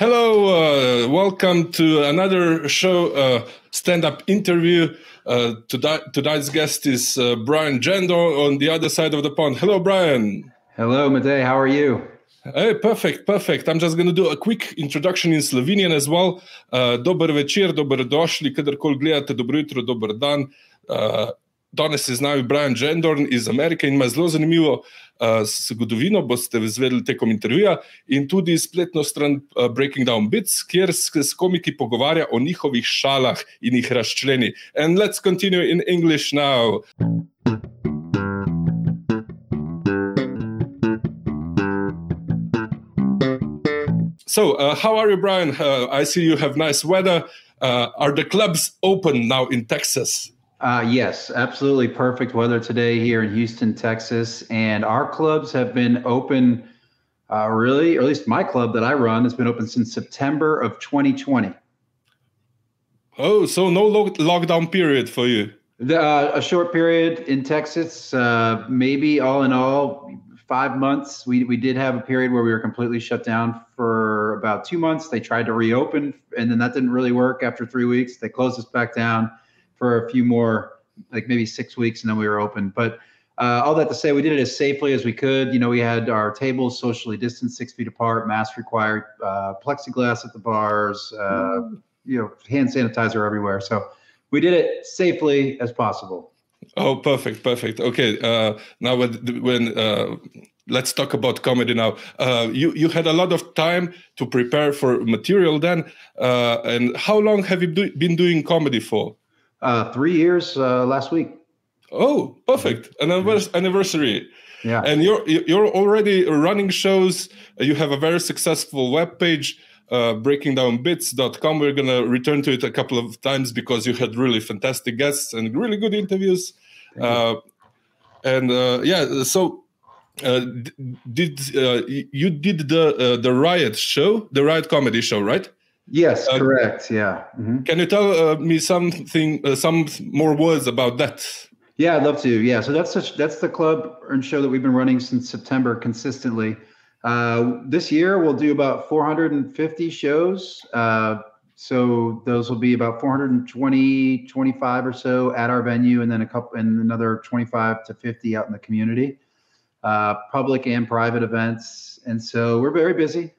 Hello, uh, welcome to another show, uh, stand-up interview. Uh, tonight's guest is uh, Brian Jandor on the other side of the pond. Hello, Brian. Hello, Matej. How are you? Hey, perfect, perfect. I'm just going to do a quick introduction in Slovenian as well. Uh, dober večer, dobrodošli, kadarkoli gledate, dobro jutro, dober dan. Uh, danes je z nami Brian Jandorn iz Amerike in ima zelo zanimivo uh, zgodovino, boste izvedeli tekom intervjuja, in tudi spletno stran uh, Breaking Down Bits, kjer se s komiki pogovarja o njihovih šalah in jih razčleni. And let's continue in English now. So, uh, how are you, Brian? Uh, I see you have nice weather. Uh, are the clubs open now in Texas? Uh, yes, absolutely perfect weather today here in Houston, Texas. And our clubs have been open, uh, really, or at least my club that I run has been open since September of 2020. Oh, so no lo- lockdown period for you? The, uh, a short period in Texas, uh, maybe all in all, five months. We, we did have a period where we were completely shut down for about two months. They tried to reopen, and then that didn't really work after three weeks. They closed us back down for a few more, like maybe six weeks, and then we were open. But uh, all that to say, we did it as safely as we could. You know, we had our tables socially distanced, six feet apart, mask required, uh, plexiglass at the bars, uh, you know, hand sanitizer everywhere. So we did it safely as possible. Oh, perfect, perfect. Okay, uh, now when, when uh, let's talk about comedy now. Uh, you you had a lot of time to prepare for material then, and how long have you do, been doing comedy for? Uh, three years uh, last week. Oh, perfect! An anniversary. Yeah. And you're you're already running shows. You have a very successful web page, uh, breakingdownbits.com. We're gonna return to it a couple of times because you had really fantastic guests and really good interviews. Uh, and uh, yeah, so uh, did uh, you did the uh, the riot show, the riot comedy show, right? Yes, uh, correct. Yeah. Mm-hmm. Can you tell uh, me something, uh, some more words about that? Yeah, I'd love to. Yeah, so that's such, that's the club and show that we've been running since September consistently. Uh, this year we'll do about 450 shows. Uh, so those will be about 420, 25 or so at our venue, and then a couple, and another 25 to 50 out in the community, uh, public and private events. And so we're very busy.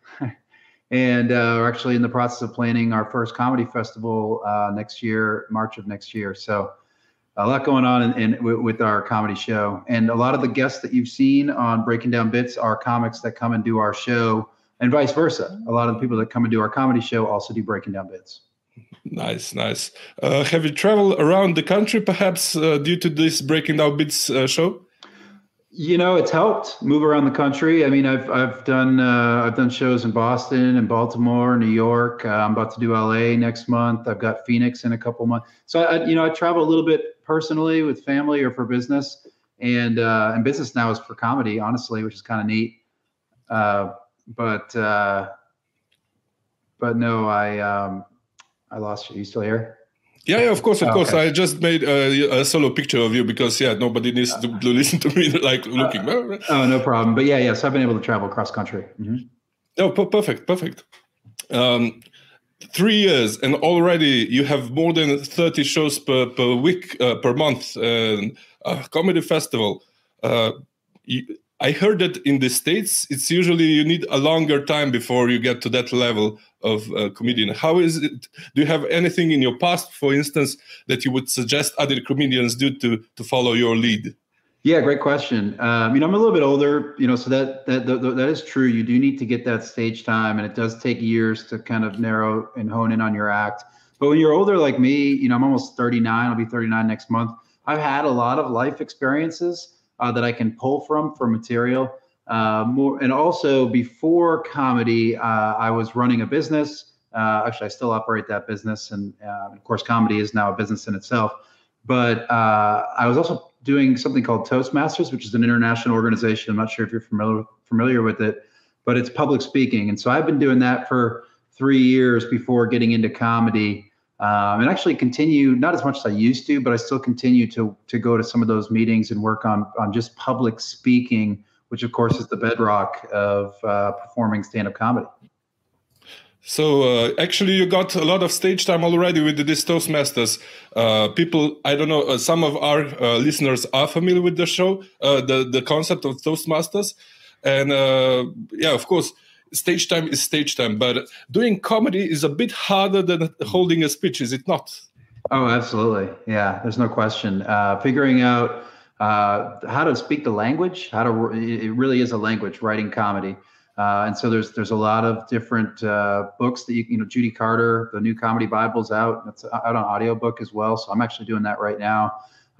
And uh, we're actually in the process of planning our first comedy festival uh, next year, March of next year. So a lot going on in, in, with our comedy show, and a lot of the guests that you've seen on Breaking Down Bits are comics that come and do our show, and vice versa. A lot of the people that come and do our comedy show also do Breaking Down Bits. Nice, nice. Uh, have you traveled around the country, perhaps uh, due to this Breaking Down Bits uh, show? You know, it's helped move around the country. I mean, I've I've done uh, I've done shows in Boston and Baltimore, New York. Uh, I'm about to do LA next month. I've got Phoenix in a couple months. So I, you know, I travel a little bit personally with family or for business, and uh, and business now is for comedy, honestly, which is kind of neat. Uh, but uh, but no, I um, I lost you. Are you still here? Yeah, yeah, of course, of oh, course. Okay. I just made a, a, solo picture of you because yeah, nobody needs to, to listen to me like looking. Uh, oh, no problem. But yeah, yes, yeah, so I've been able to travel across country. Mm-hmm. Oh, perfect, perfect. Um, three years, and already you have more than thirty shows per per week uh, per month. And a comedy festival. Uh, you, I heard that in the states, it's usually you need a longer time before you get to that level of uh, comedian. How is it? Do you have anything in your past, for instance, that you would suggest other comedians do to to follow your lead? Yeah, great question. Um, you know, I'm a little bit older, you know, so that that, that that is true. You do need to get that stage time, and it does take years to kind of narrow and hone in on your act. But when you're older like me, you know, I'm almost 39. I'll be 39 next month. I've had a lot of life experiences uh, that I can pull from for material. Uh, more and also before comedy, uh, I was running a business. Uh, actually, I still operate that business, and uh, of course, comedy is now a business in itself. But uh, I was also doing something called Toastmasters, which is an international organization. I'm not sure if you're familiar familiar with it, but it's public speaking, and so I've been doing that for three years before getting into comedy um, and actually continue not as much as I used to, but I still continue to to go to some of those meetings and work on on just public speaking, which of course is the bedrock of uh, performing stand up comedy. So uh, actually, you got a lot of stage time already with this Toastmasters. Uh, people, I don't know, uh, some of our uh, listeners are familiar with the show, uh, the the concept of Toastmasters, and uh, yeah, of course, stage time is stage time. But doing comedy is a bit harder than holding a speech, is it not? Oh, absolutely. Yeah, there's no question. Uh, figuring out uh, how to speak the language, how to it really is a language. Writing comedy. Uh, and so there's there's a lot of different uh, books that you you know Judy Carter, the new comedy Bible's out. It's out on audiobook as well. So I'm actually doing that right now.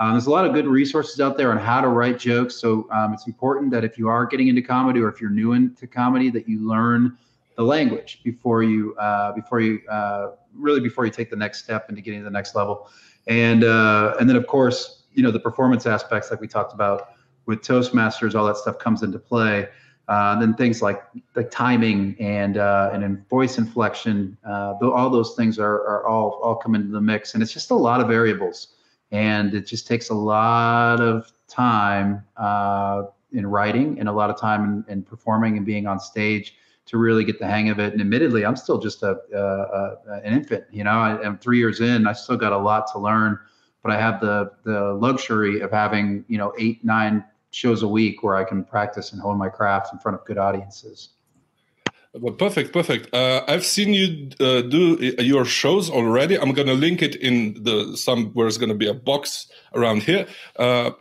Um, there's a lot of good resources out there on how to write jokes. So um, it's important that if you are getting into comedy or if you're new into comedy, that you learn the language before you uh, before you uh, really before you take the next step into getting to the next level. And uh, and then of course you know the performance aspects like we talked about with Toastmasters, all that stuff comes into play. Uh, then things like the timing and uh, and voice inflection, uh, all those things are, are all all come into the mix, and it's just a lot of variables, and it just takes a lot of time uh, in writing and a lot of time in, in, performing and being on stage to really get the hang of it. And admittedly, I'm still just a, an infant. You know, I, am three years in. I still got a lot to learn, but I have the the luxury of having you know eight nine shows a week where I can practice and hone my craft in front of good audiences. Well, perfect, perfect. Uh, I've seen you uh, do uh, your shows already. I'm to link it in the some where it's to be a box around here. Uh,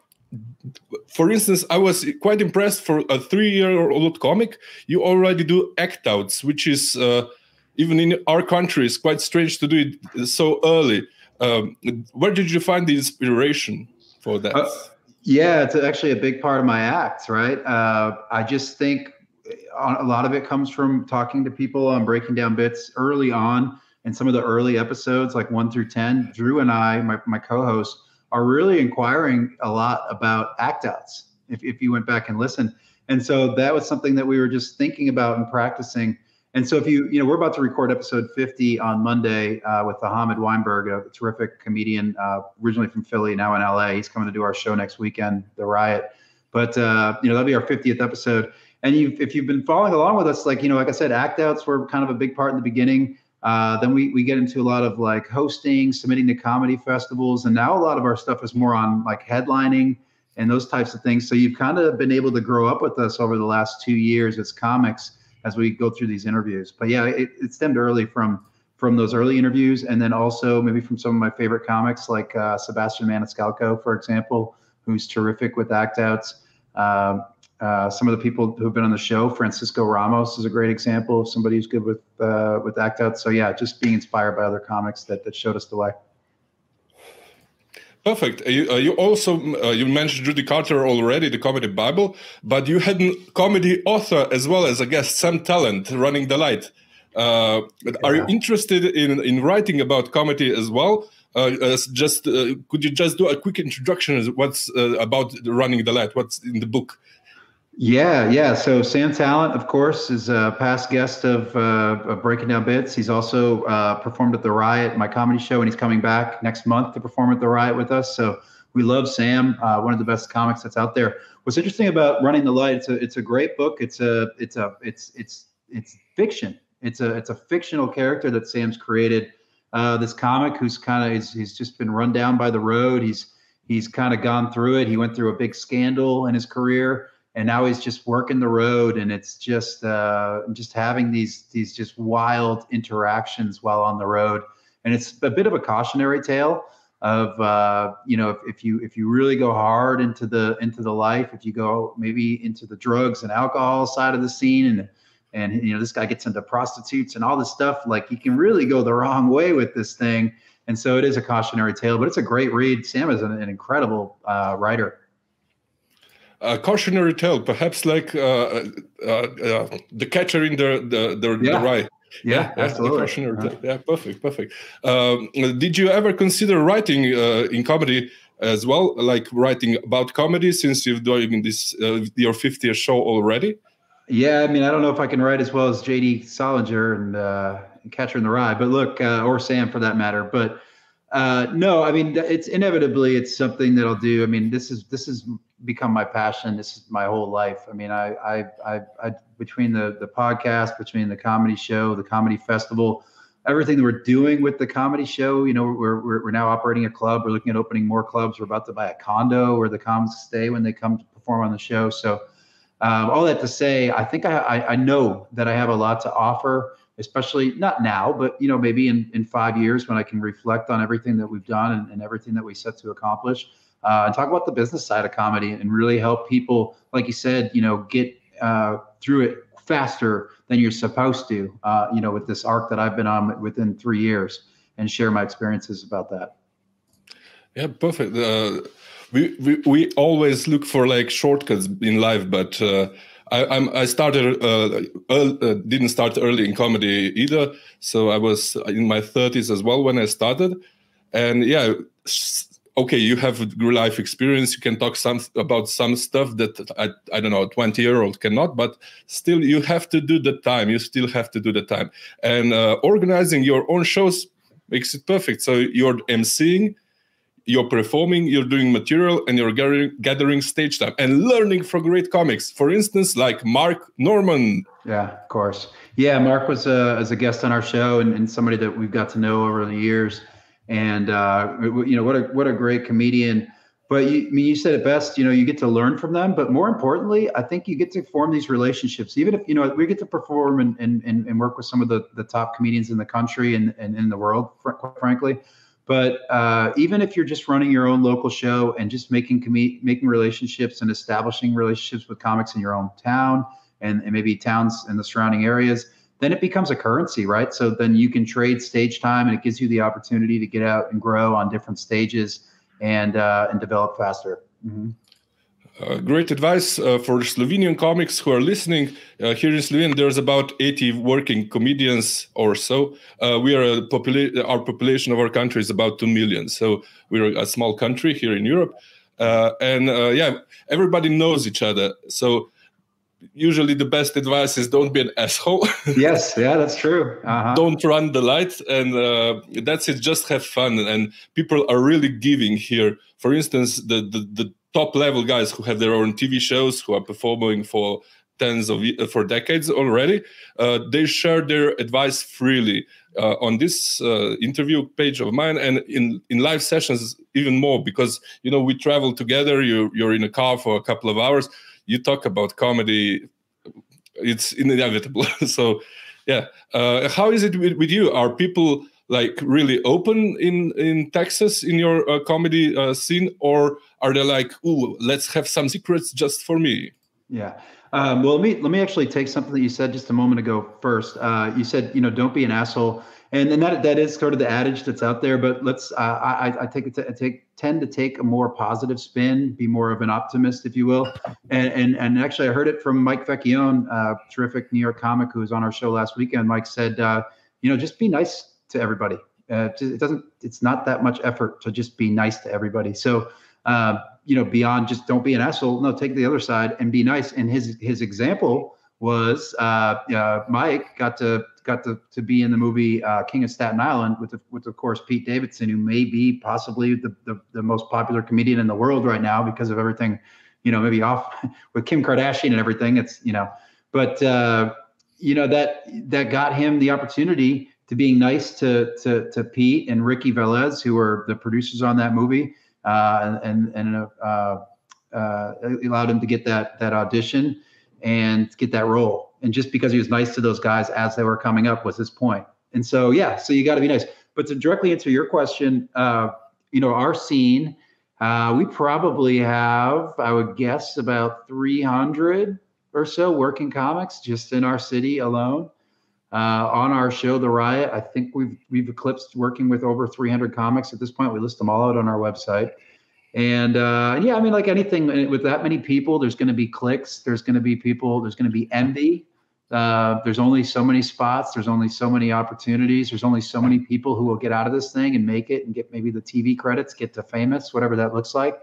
for instance, I was quite impressed for a three-year-old comic. You already do act outs, which is uh, even in our country is quite strange to do it so early. Um, where did you find the inspiration for that? Uh, yeah, it's actually a big part of my act, right? I just think a lot of it comes from talking to people on breaking down bits early on in some of the early episodes, like one through 10. Drew and I, my, my co host, are really inquiring a lot about act outs if, if you went back and listened. And so that was something that we were just thinking about and practicing and so if you, you know, we're about to record episode 50 on Monday uh, with Ahamed Weinberg, a terrific comedian, uh, originally from Philly, now in LA. He's coming to do our show next weekend, The Riot. But, uh, you know, that'll be our 50th episode. And you've, if you've been following along with us, like, you know, like I said, act outs were kind of a big part in the beginning. Uh, then we, we get into a lot of like hosting, submitting to comedy festivals. And now a lot of our stuff is more on like headlining and those types of things. So you've kind of been able to grow up with us over the last two years as comics as we go through these interviews. But yeah, it, it stemmed early from from those early interviews, and then also maybe from some of my favorite comics like uh, Sebastian Maniscalco, for example, who's terrific with act outs. Um, uh, some of the people who've been on the show, Francisco Ramos is a great example of somebody who's good with uh, with act out. So yeah, just being inspired by other comics that that showed us the way. Perfect. Uh, you, uh, you also uh, you mentioned Judy Carter already, the comedy Bible, but you had a comedy author as well as a guest, Sam Tallent, running the light. Uh, yeah. Are you interested in in writing about comedy as well? Uh, just uh, could you just do a quick introduction? What's about running the light? What's in the book? Yeah, yeah. So Sam Tallent, of course, is a past guest of, uh, of Breaking Down Bits. He's also uh, performed at the Riot, my comedy show, and he's coming back next month to perform at the Riot with us. So we love Sam, uh, one of the best comics that's out there. What's interesting about Running the Light? It's a it's a great book. It's a it's a it's it's it's fiction. It's a it's a fictional character that Sam's created. Uh, this comic who's kind of he's, he's just been run down by the road. He's he's kind of gone through it. He went through a big scandal in his career and now he's just working the road and it's just uh, just having these these just wild interactions while on the road. And it's a bit of a cautionary tale of uh, you know if, if, you if you really go hard into the into the life if you go maybe into the drugs and alcohol side of the scene and and you know this guy gets into prostitutes and all this stuff like you can really go the wrong way with this thing. And so it is a cautionary tale but it's a great read. Sam is an, an incredible uh, writer a cautionary tale, perhaps like uh, uh, uh, the catcher in the the, the, yeah. the rye. Yeah, yeah absolutely. Yeah. yeah, perfect, perfect. Um, did you ever consider writing uh, in comedy as well, like writing about comedy, since you're doing this uh, your 50th show already? Yeah, I mean, I don't know if I can write as well as J.D. Salinger and, uh, Catcher in the Rye, but look, or Sam for that matter, but. Uh, no, I mean it's inevitably it's something that I'll do. I mean this is this is become my passion. This is my whole life. I mean, I, I, I, I between the the podcast, between the comedy show, the comedy festival, everything that we're doing with the comedy show. You know, we're we're, we're now operating a club. We're looking at opening more clubs. We're about to buy a condo where the comics stay when they come to perform on the show. So, um, all that to say, I think I, I I know that I have a lot to offer especially not now, but you know, maybe in, in five years when I can reflect on everything that we've done and, and everything that we set to accomplish, uh, and talk about the business side of comedy and really help people, like you said, you know, get uh, through it faster than you're supposed to, uh, you know, with this arc that I've been on within three years, and share my experiences about that. Yeah, perfect. Uh, we, we we always look for like shortcuts in life, but uh, I, I'm, I started uh, uh, didn't start early in comedy either, so I was in my 30s as well when I started, and yeah, okay, you have real life experience, you can talk some about some stuff that I, I don't know, 20 year old cannot, but still you have to do the time. You still have to do the time, and uh, organizing your own shows makes it perfect. So you're emceeing you're performing, you're doing material, and you're gathering, gathering stage time and learning from great comics. For instance, like Mark Normand. Yeah, of course. Yeah, Mark was a, as a guest on our show and, and somebody that we've got to know over the years. And uh, you know what a what a great comedian. But you, I mean, you said it best. You know, you get to learn from them, but more importantly, I think you get to form these relationships. Even if you know we get to perform and and, and work with some of the, the top comedians in the country and, and in the world, quite frankly but uh, even if you're just running your own local show and just making com- making relationships and establishing relationships with comics in your own town and, and maybe towns in the surrounding areas, then it becomes a currency, right? So then you can trade stage time, and it gives you the opportunity to get out and grow on different stages and uh, and develop faster. Mm-hmm. Uh, great advice uh, for Slovenian comics who are listening. Uh, here in Slovenia, there's about 80 working comedians or so. Uh, we are a popula- our population of our country is about 2 million. So we're a small country here in Europe. Uh, and uh, yeah, everybody knows each other. So usually the best advice is don't be an asshole. yes, yeah, that's true. Uh-huh. Don't run the lights. And that's it. Just have fun. And people are really giving here. For instance, the, the, the top level guys who have their own TV shows, who are performing for tens of for decades already. Uh, they share their advice freely uh, on this uh, interview page of mine, and in in live sessions even more because you know we travel together. You you're in a car for a couple of hours. You talk about comedy. It's inevitable. so, yeah. Uh, how is it with, with you? Are people like really open in in Texas in your uh, comedy uh, scene, or are they like, "Ooh, let's have some secrets just for me"? Yeah. Um, well, let me let me actually take something that you said just a moment ago first. Uh, you said, you know, don't be an asshole, and and that that is sort of the adage that's out there. But let's, uh, I I take it to, I take tend to take a more positive spin, be more of an optimist, if you will. And and and actually, I heard it from Mike Vecchione, uh, terrific New York comic who was on our show last weekend. Mike said, uh, you know, just be nice to everybody. Uh, it doesn't. It's not that much effort to just be nice to everybody. So, uh, you know, beyond just don't be an asshole. No, take the other side and be nice. And his his example was uh Mike got to got to, to be in the movie uh, King of Staten Island with the, with of course Pete Davidson, who may be possibly the, the the most popular comedian in the world right now because of everything, you know, maybe off with Kim Kardashian and everything. It's you know, but uh, you know that that got him the opportunity to being nice to to to Pete and Ricky Velez, who are the producers on that movie, uh, and and uh, uh, allowed him to get that that audition and get that role. And just because he was nice to those guys as they were coming up was his point. And so yeah, so you got to be nice. But to directly answer your question, uh, you know, our scene, uh, we probably have, I would guess, about 300 or so working comics just in our city alone uh, on our show, The Riot. I think we've we've eclipsed working with over 300 comics at this point. We list them all out on our website. And uh, yeah, I mean, like anything with that many people, there's going to be clicks. There's going to be people. There's going to be envy. Uh, there's only so many spots. There's only so many opportunities. There's only so many people who will get out of this thing and make it and get maybe the TV credits, get to famous, whatever that looks like.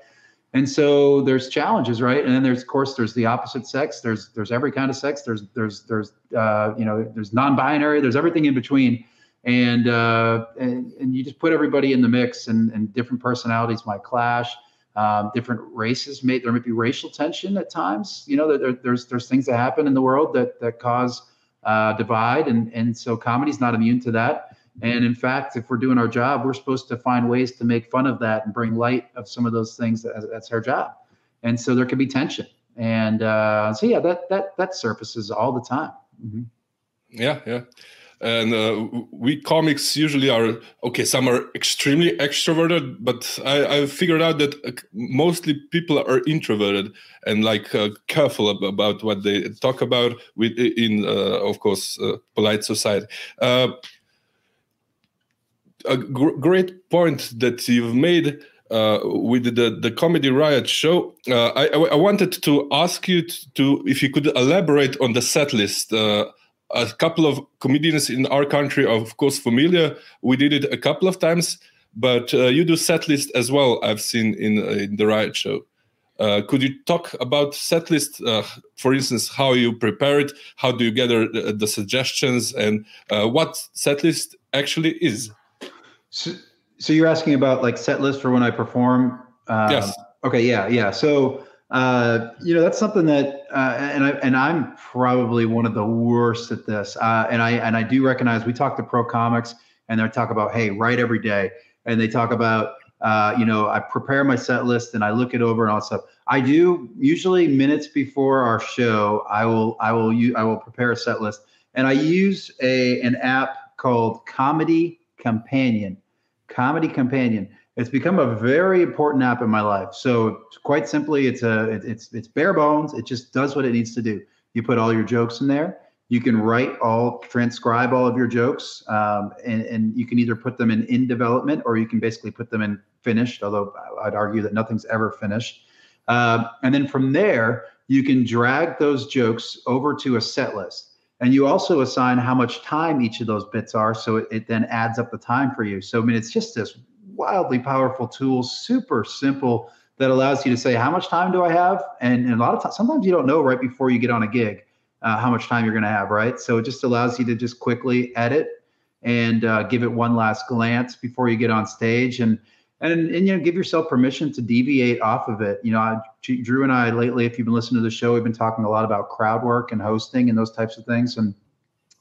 And so there's challenges right? And then there's of course there's the opposite sex. There's there's every kind of sex. There's there's there's uh, you know there's non-binary. There's everything in between. And uh, and, and you just put everybody in the mix and, and different personalities might clash Um, different races may there may be racial tension at times. You know, there, there's there's things that happen in the world that that cause uh, divide, and and so comedy's not immune to that. And in fact, if we're doing our job, we're supposed to find ways to make fun of that and bring light of some of those things. That, that's our job. And so there can be tension. And uh, so yeah, that that that surfaces all the time. Mm-hmm. Yeah, yeah and uh, we comics usually are okay some are extremely extroverted but i, I figured out that uh, mostly people are introverted and like uh, careful about what they talk about with in uh, of course uh, polite society. Uh, a gr great point that you've made uh, with the, the comedy riot show uh, I, I, wanted to ask you to, to, if you could elaborate on the set list uh, a couple of comedians in our country are of course familiar. We did it a couple of times, but uh, you do set list as well. I've seen in, uh, in the Riot Show. Uh, could you talk about set list? Uh, for instance, how you prepare it, how do you gather the, the suggestions, and uh, what set list actually is? So, so you're asking about like set list for when I perform? Um, yes. Okay. Yeah. Yeah. So uh, you know, that's something that, uh, and I and I'm probably one of the worst at this. Uh, and I and I do recognize we talk to pro comics, and they talk about, hey, write every day, and they talk about, uh, you know, I prepare my set list and I look it over and all that stuff. I do usually minutes before our show. I will I will use I will prepare a set list, and I use a an app called Comedy Companion. Comedy Companion it's become a very important app in my life. So quite simply, it's a it's it's bare bones. It just does what it needs to do. You put all your jokes in there. You can write all, transcribe all of your jokes, um, and, and you can either put them in in development or you can basically put them in finished. Although I'd argue that nothing's ever finished. Uh, and then from there, you can drag those jokes over to a set list. And you also assign how much time each of those bits are. So it, it then adds up the time for you. So, I mean, it's just this wildly powerful tool, super simple, that allows you to say, how much time do I have? And, and a lot of times, sometimes you don't know right before you get on a gig uh, how much time you're going to have, right? So it just allows you to just quickly edit and uh, give it one last glance before you get on stage and and, and you know give yourself permission to deviate off of it you know I, drew and i lately if you've been listening to the show we've been talking a lot about crowd work and hosting and those types of things and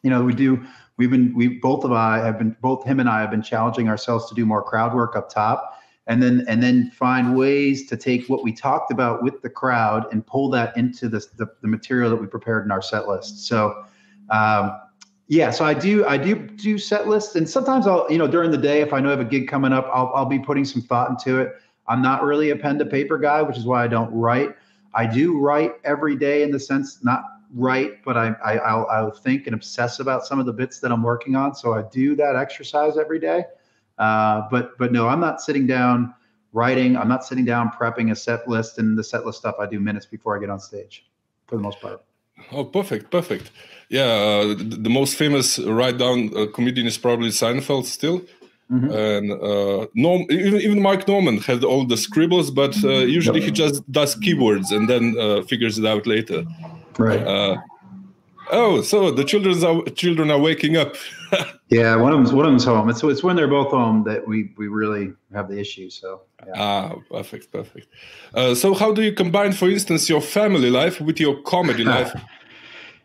you know we do we've been we both of I have been both him and I have been challenging ourselves to do more crowd work up top and then and then find ways to take what we talked about with the crowd and pull that into the the, the material that we prepared in our set list. So um, yeah, so I do I do do set lists and sometimes I'll you know during the day if I know I have a gig coming up I'll I'll be putting some thought into it. I'm not really a pen to paper guy, which is why I don't write. I do write every day in the sense not write, but I, I I'll, I'll think and obsess about some of the bits that I'm working on. So I do that exercise every day. Uh, but but no, I'm not sitting down writing. I'm not sitting down prepping a set list and the set list stuff I do minutes before I get on stage, for the most part. Oh, perfect, perfect. Yeah, uh, the, the, most famous write down uh, comedian is probably Seinfeld still. Mm-hmm. And uh, Norm, even, even Mark Normand had all the scribbles, but uh, usually he just does keywords and then uh, figures it out later. Right. Uh, oh, so the children are children are waking up. yeah, one of them's one of them's home. It's it's when they're both home that we we really have the issue. So. Yeah. Ah, perfect, perfect. Uh, so, how do you combine, for instance, your family life with your comedy life?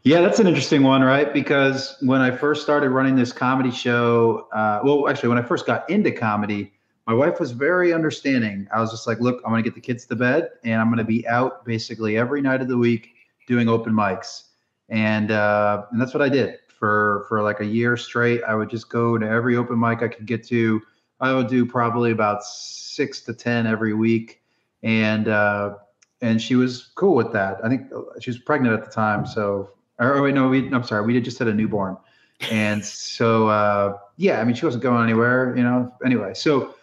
Yeah, that's an interesting one, right? Because when I first started running this comedy show, uh, well, actually, when I first got into comedy, my wife was very understanding. I was just like, look, I'm going to get the kids to bed and I'm going to be out basically every night of the week doing open mics, and uh, and that's what I did for for like a year straight. I would just go to every open mic I could get to. I would do probably about six to ten every week, and uh, and she was cool with that. I think she was pregnant at the time, so or oh, wait, no, we I'm sorry, we did just had a newborn, and so uh, yeah, I mean she wasn't going anywhere, you know. Anyway, so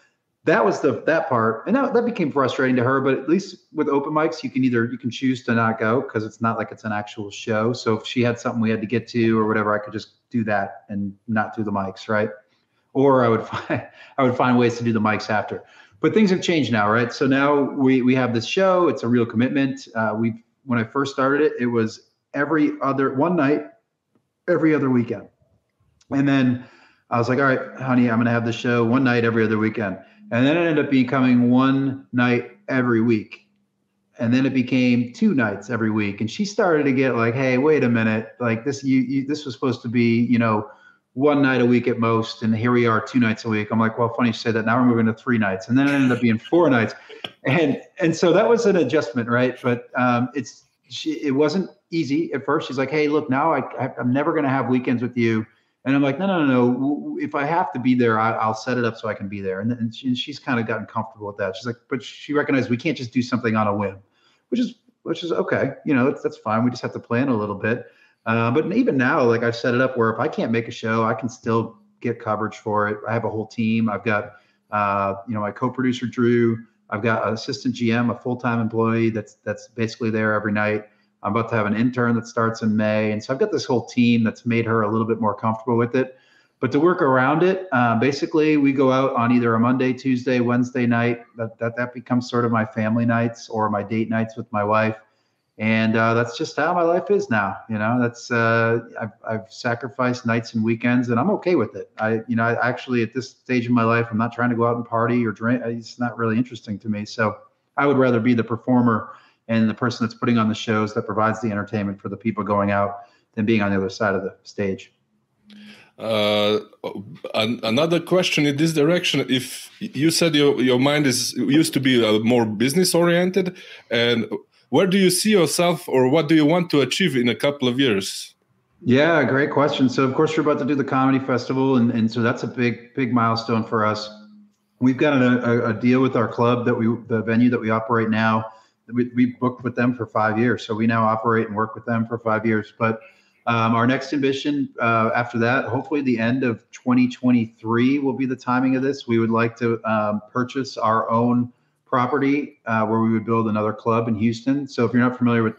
that was the that part and that, that became frustrating to her but at least with open mics you can either you can choose to not go because it's not like it's an actual show. So if she had something we had to get to or whatever i could just do that and not do the mics right? Or i would find i would find ways to do the mics after. But things have changed now right? So now we we have this show. It's a real commitment. Uh, we when i first started it it was every other one night every other weekend. And then i was like all right honey i'm going to have the show one night every other weekend and then it ended up becoming one night every week. And then it became two nights every week. And she started to get like, hey, wait a minute. Like this, you, you this was supposed to be, you know, one night a week at most, and here we are two nights a week. I'm like, well, funny you say that. Now we're moving to three nights, and then it ended up being four nights, and and so that was an adjustment, right? But um, it's she, it wasn't easy at first. She's like, hey, look, now I, I am never going to have weekends with you, and I'm like, no, no, no, no. If I have to be there, I, will set it up so I can be there. And, and she, she's kind of gotten comfortable with that. She's like, but she recognized we can't just do something on a whim, which is which is okay. You know, that's, that's fine. We just have to plan a little bit. Uh, but even now, like I've set it up where if I can't make a show, I can still get coverage for it. I have a whole team. I've got, uh, you know, my co-producer Drew. I've got an assistant GM, a full-time employee that's that's basically there every night. I'm about to have an intern that starts in May, and so I've got this whole team that's made her a little bit more comfortable with it. But to work around it, uh, basically, we go out on either a Monday, Tuesday, Wednesday night. That, that that becomes sort of my family nights or my date nights with my wife and uh, that's just how my life is now. You know, that's uh, I've, I've sacrificed nights and weekends, and I'm okay with it. I, you know, I actually at this stage in my life, I'm not trying to go out and party or drink. It's not really interesting to me. So I would rather be the performer and the person that's putting on the shows that provides the entertainment for the people going out than being on the other side of the stage. Uh, another question in this direction if you said your, your mind is used to be uh, more business oriented and where do you see yourself or what do you want to achieve in a couple of years? Yeah, great question. So, of course, we're about to do the comedy festival, and, and so that's a big, big milestone for us. We've got a, a deal with our club that we, the venue that we operate now. We, we booked with them for five years, so we now operate and work with them for five years. But um, our next ambition uh, after that, hopefully, the end of 2023 will be the timing of this. We would like to um, purchase our own property uh, where we would build another club in Houston. So if you're not familiar with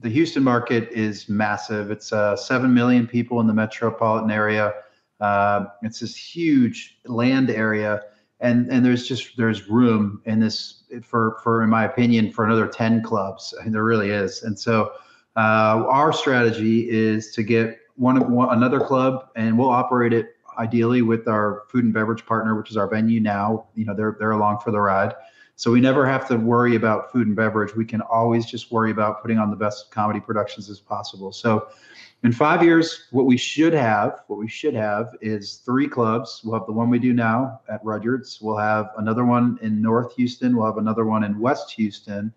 the Houston market is massive. It's uh, seven million people in the metropolitan area. Uh, it's this huge land area, and and there's just there's room in this for for in my opinion for another ten clubs. I mean, there really is. And so uh, our strategy is to get one, one another club, and we'll operate it ideally with our food and beverage partner, which is our venue now. You know, they're they're along for the ride. So we never have to worry about food and beverage. We can always just worry about putting on the best comedy productions as possible. So in five years, what we should have, what we should have is three clubs. We'll have the one we do now at Rudyard's. We'll have another one in North Houston. We'll have another one in West Houston.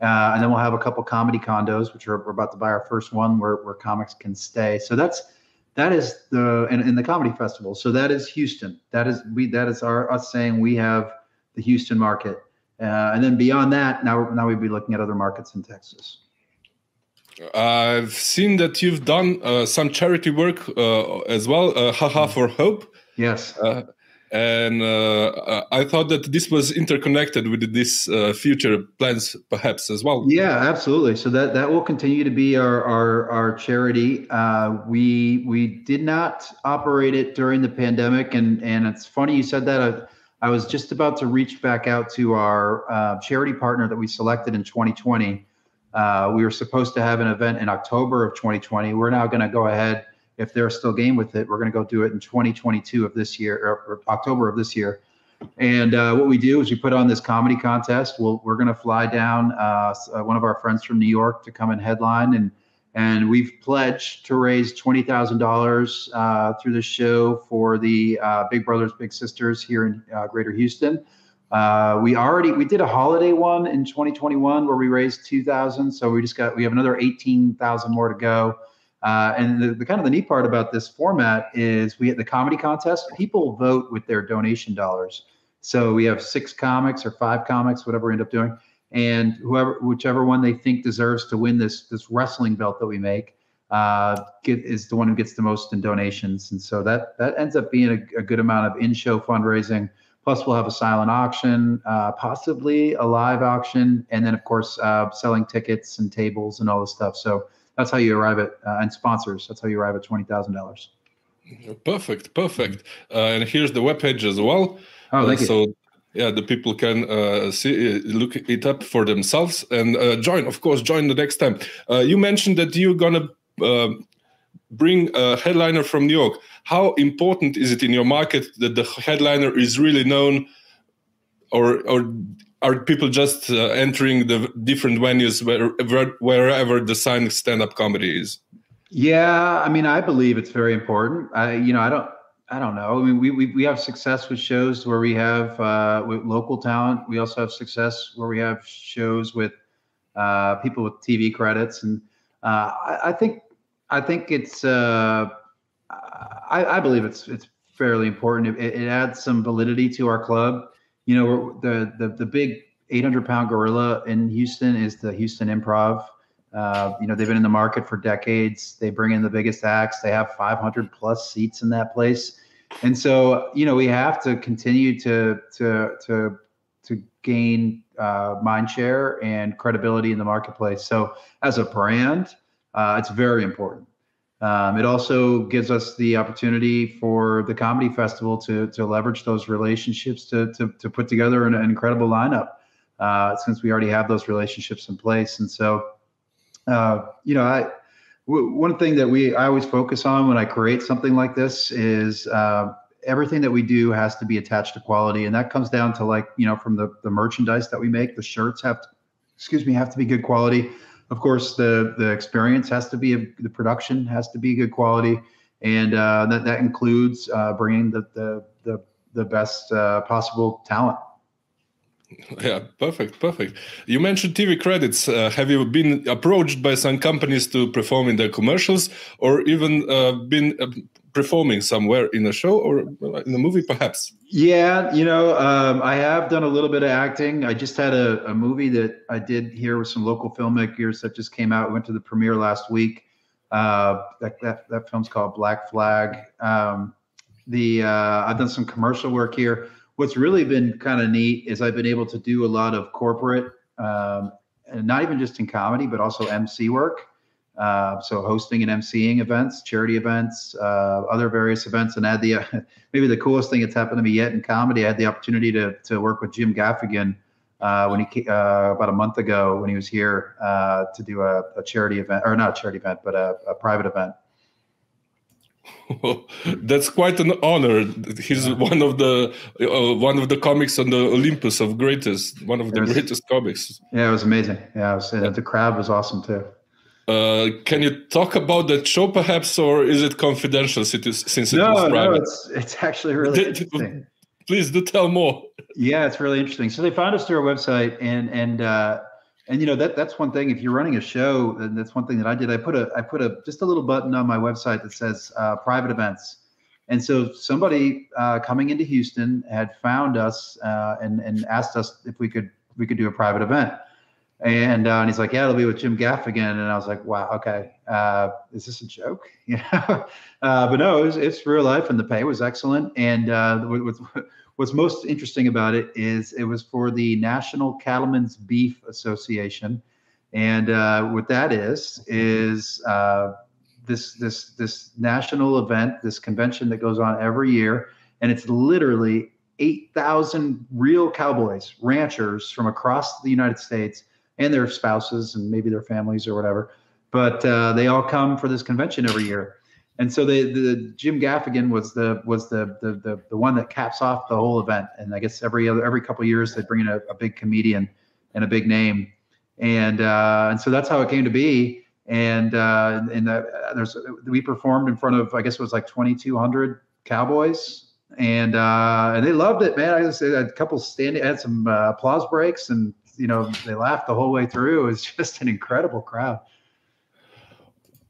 Uh, and then we'll have a couple comedy condos, which are, we're about to buy our first one where, where comics can stay. So that's that is the in, in the comedy festival. So that is Houston. That is we that is our us saying we have the Houston market. Uh, and then beyond that, now now we'd be looking at other markets in Texas. I've seen that you've done uh, some charity work uh, as well, uh, Haha for Hope. Yes. Uh, and uh, I thought that this was interconnected with this uh, future plans, perhaps as well. Yeah, absolutely. So that that will continue to be our our, our charity. we we did not operate it during the pandemic, and and it's funny you said that. I was just about to reach back out to our uh, charity partner that we selected in 2020. Uh, we were supposed to have an event in October of 2020. We're now going to go ahead, if they're still game with it, we're going to go do it in 2022 of this year, or, or October of this year. And uh, what we do is we put on this comedy contest. We'll, we're going to fly down uh, uh, one of our friends from New York to come and headline and and we've pledged to raise twenty thousand uh, dollars through the show for the uh, Big Brothers Big Sisters here in uh, Greater Houston. Uh, we already we did a holiday one in 2021 where we raised 2,000. So we just got we have another 18,000 more to go. Uh, and the, the, kind of the neat part about this format is we have the comedy contest. People vote with their donation dollars. So we have six comics or five comics, whatever we end up doing and whoever whichever one they think deserves to win this this wrestling belt that we make uh, get, is the one who gets the most in donations and so that that ends up being a, a good amount of in-show fundraising plus we'll have a silent auction uh, possibly a live auction and then of course uh, selling tickets and tables and all this stuff. So that's how you arrive at uh, and sponsors that's how you arrive at $20000 perfect perfect. Uh, and here's the webpage as well. Oh thank you. so yeah the people can uh, see uh, look it up for themselves and uh, join of course join the next time. Uh, you mentioned that you're gonna uh, bring a headliner from new york how important is it in your market that the headliner is really known or or are people just uh, entering the different venues where, where, wherever the sign stand-up comedy is? Yeah, I mean, I believe it's very important. I, you know, I don't, I don't know. I mean, we we, we have success with shows where we have uh, with local talent. We also have success where we have shows with uh, people with TV credits, and uh, I, I, think I think it's uh, I, I, believe it's it's fairly important. It, it, adds some validity to our club. You know, the the the big 800 pound gorilla in Houston is the Houston Improv. Uh, you know, they've been in the market for decades. They bring in the biggest acts. They have 500 plus seats in that place, and so you know we have to continue to to to to gain uh, mind share and credibility in the marketplace. So as a brand, uh, it's very important. Um, it also gives us the opportunity for the comedy festival to to leverage those relationships to to, to put together an, an incredible lineup. Uh, since we already have those relationships in place, and so uh, you know, I w- one thing that we I always focus on when I create something like this is uh, everything that we do has to be attached to quality, and that comes down to like you know from the the merchandise that we make, the shirts have to, excuse me, have to be good quality. Of course, the the experience has to be a, the production has to be good quality, and uh, that that includes uh, bringing the the the the best uh, possible talent Yeah, perfect, perfect. You mentioned TV credits. Uh, have you been approached by some companies to perform in their commercials, or even uh, been uh, performing somewhere in a show or in a movie, perhaps? Yeah, you know, um, I have done a little bit of acting. I just had a, a, movie that I did here with some local filmmakers that just came out. Went to the premiere last week. Uh, that, that that film's called Black Flag. Um, the uh, I've done some commercial work here what's really been kind of neat is I've been able to do a lot of corporate, um, and not even just in comedy, but also MC work. Uh, so hosting and emceeing events, charity events, uh, other various events, and had the uh, maybe the coolest thing that's happened to me yet in comedy. I had the opportunity to to work with Jim Gaffigan uh, when he uh, about a month ago when he was here uh, to do a, a, charity event or not a charity event, but a, a private event. That's quite an honor. He's one of the uh, one of the comics on the Olympus of greatest, one of the was, greatest comics. Yeah, it was amazing. Yeah, was, the crowd was awesome too. Uh, can you talk about that show, perhaps, or is it confidential since it no, was private? No, it's it's actually really interesting. Please do tell more. Yeah, it's really interesting. So they found us through our website, and and uh, and you know that that's one thing if you're running a show and that's one thing that i did i put a i put a just a little button on my website that says uh, private events and so somebody uh, coming into houston had found us uh, and and asked us if we could we could do a private event and, uh, and he's like yeah it'll be with jim gaffigan and i was like wow okay. Uh, is this a joke? Uh, but no it was, it's real life and the pay was excellent. And with, with What's most interesting about it is it was for the National Cattlemen's Beef Association, and uh, what that is is uh, this this this national event, this convention that goes on every year, and it's literally eight thousand real cowboys, ranchers from across the United States, and their spouses and maybe their families or whatever, but uh, they all come for this convention every year and so the, the Jim Gaffigan was the was the, the, the the one that caps off the whole event. And I guess every other every couple years they bring in a, a, big comedian and a big name, and uh, and so that's how it came to be. And uh, and the, there's we performed in front of I guess it was like 2,200 cowboys, and uh, and they loved it, man. I just had a couple standing, had some uh, applause breaks, and you know they laughed the whole way through. It was just an incredible crowd.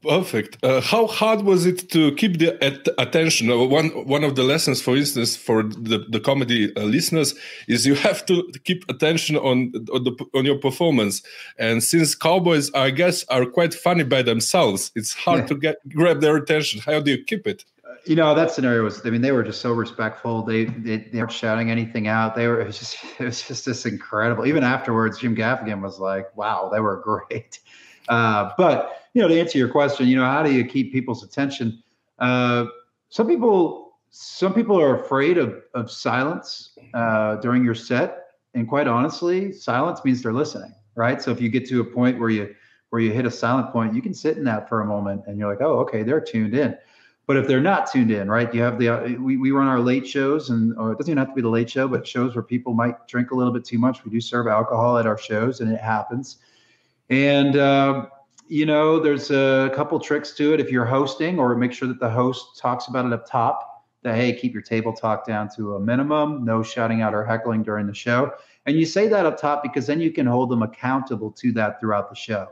Perfect. Uh, how hard was it to keep the at attention? Uh, one one of the lessons, for instance, for the, the comedy uh, listeners, is you have to keep attention on on, the, on, your performance. And since cowboys, I guess, are quite funny by themselves, it's hard yeah. to get grab their attention. How do you keep it? You know that scenario was. I mean, they were just so respectful. They they, they weren't shouting anything out. They were. It was just. It was just this incredible. Even afterwards, Jim Gaffigan was like, "Wow, they were great." Uh, but you know, to answer your question, you know, how do you keep people's attention? Uh, some people, some people are afraid of of silence uh, during your set, and quite honestly, silence means they're listening, right? So if you get to a point where you where you hit a silent point, you can sit in that for a moment, and you're like, oh, okay, they're tuned in. But if they're not tuned in, right? You have the uh, we, we run our late shows, and or it doesn't even have to be the late show, but shows where people might drink a little bit too much. We do serve alcohol at our shows, and it happens. And uh, you know, there's a couple tricks to it. If you're hosting, or make sure that the host talks about it up top. That hey, keep your table talk down to a minimum. No shouting out or heckling during the show. And you say that up top because then you can hold them accountable to that throughout the show.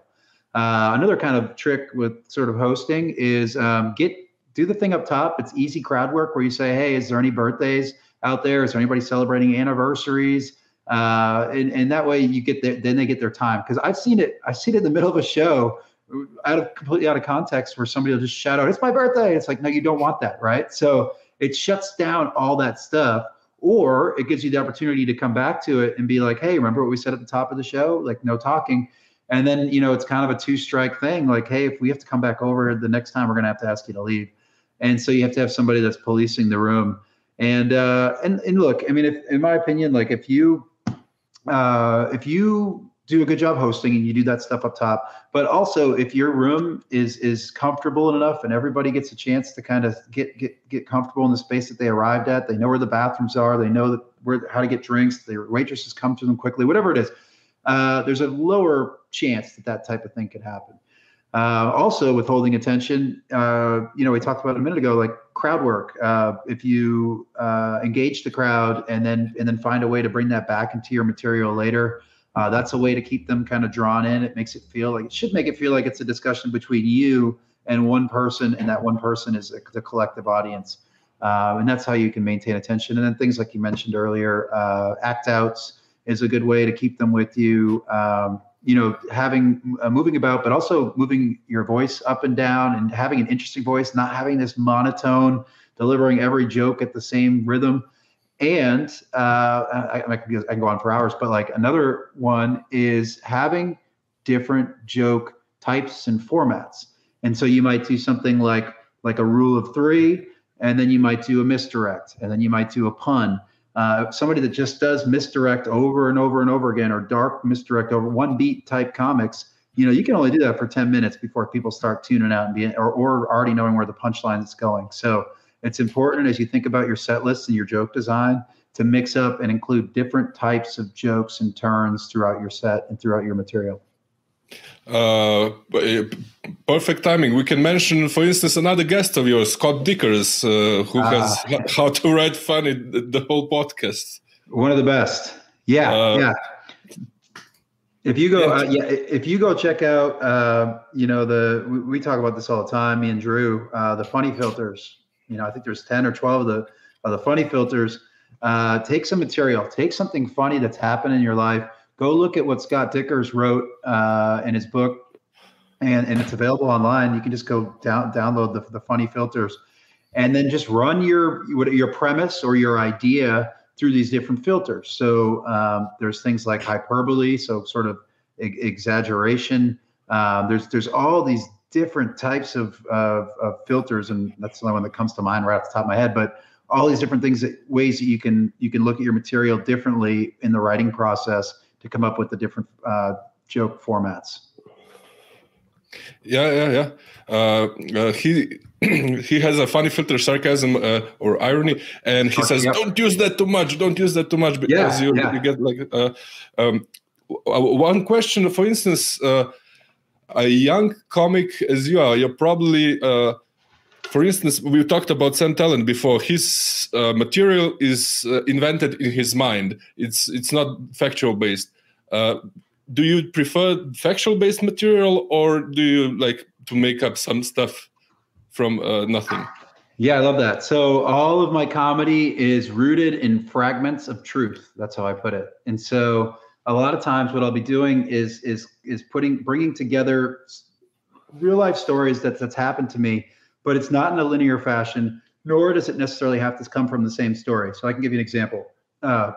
Uh, another kind of trick with sort of hosting is um, get do the thing up top. It's easy crowd work where you say, "Hey, is there any birthdays out there? Is there anybody celebrating anniversaries?" Uh, and, and that way you get their, then they get their time because I've seen it. I've seen it in the middle of a show out of completely out of context where somebody will just shout out, "It's my birthday!" It's like, no, you don't want that, right? So it shuts down all that stuff, or it gives you the opportunity to come back to it and be like, "Hey, remember what we said at the top of the show? Like, no talking." And then you know it's kind of a two strike thing. Like, hey, if we have to come back over the next time, we're gonna have to ask you to leave. And so you have to have somebody that's policing the room. And uh, and and look, I mean, if in my opinion, like if you uh, if you do a good job hosting and you do that stuff up top but also if your room is is comfortable enough and everybody gets a chance to kind of get get get comfortable in the space that they arrived at they know where the bathrooms are they know that where how to get drinks the waitresses come to them quickly whatever it is uh, there's a lower chance that that type of thing could happen uh, also withholding attention uh, you know we talked about a minute ago like crowd work uh, if you uh, engage the crowd and then and then find a way to bring that back into your material later uh, that's a way to keep them kind of drawn in. It makes it feel like it should make it feel like it's a discussion between you and one person, and that one person is a, the collective audience. Uh, and that's how you can maintain attention. And then things like you mentioned earlier, act outs is a good way to keep them with you. Um, you know, having uh, moving about, but also moving your voice up and down and having an interesting voice, not having this monotone, delivering every joke at the same rhythm and uh, I, I, can go on for hours, but like another one is having different joke types and formats. And so you might do something like like a rule of three, and then you might do a misdirect, and then you might do a pun. Uh, somebody that just does misdirect over and over and over again, or dark misdirect over one beat type comics. You know, you can only do that for 10 minutes before people start tuning out and being or, or already knowing where the punchline is going. So it's important as you think about your set lists and your joke design to mix up and include different types of jokes and turns throughout your set and throughout your material. Uh, perfect timing. We can mention, for instance, another guest of yours, Scott Dikkers, uh, who ah. has How to Write Funny, the, the, whole podcast. One of the best. Yeah, uh, yeah. If you go, uh, yeah, if you go check out, uh, you know, the we, we, talk about this all the time. Me and Drew, uh, the funny filters. You know, I think there's ten or twelve of the of the funny filters. Uh, take some material, take something funny that's happened in your life. Go look at what Scott Dikkers wrote uh, in his book, and and it's available online. You can just go down download the the funny filters, and then just run your your premise or your idea through these different filters. So um, there's things like hyperbole, so sort of e- exaggeration. Um, there's there's all these different types of, of, of, filters, and that's the only one that comes to mind right off the top of my head. But all these different things, that, ways that you can you can look at your material differently in the writing process to come up with the different uh, joke formats. Yeah, yeah, yeah. Uh, uh, he he has a funny filter, sarcasm uh, or irony, and he says, "Don't use that too much. Don't use that too much because yeah, you, yeah. you get like." Uh, um, one question, for instance, uh, a young comic as you are, you're probably, uh, for instance, we talked about Sam Tallent before. His uh, material is uh, invented in his mind. It's it's not factual based. Uh, do you prefer factual based material, or do you like to make up some stuff from uh, nothing? Yeah, I love that. So all of my comedy is rooted in fragments of truth. That's how I put it. And so a lot of times what I'll be doing is is is putting bringing together real life stories that that's happened to me, but it's not in a linear fashion, nor does it necessarily have to come from the same story. So I can give you an example. Uh,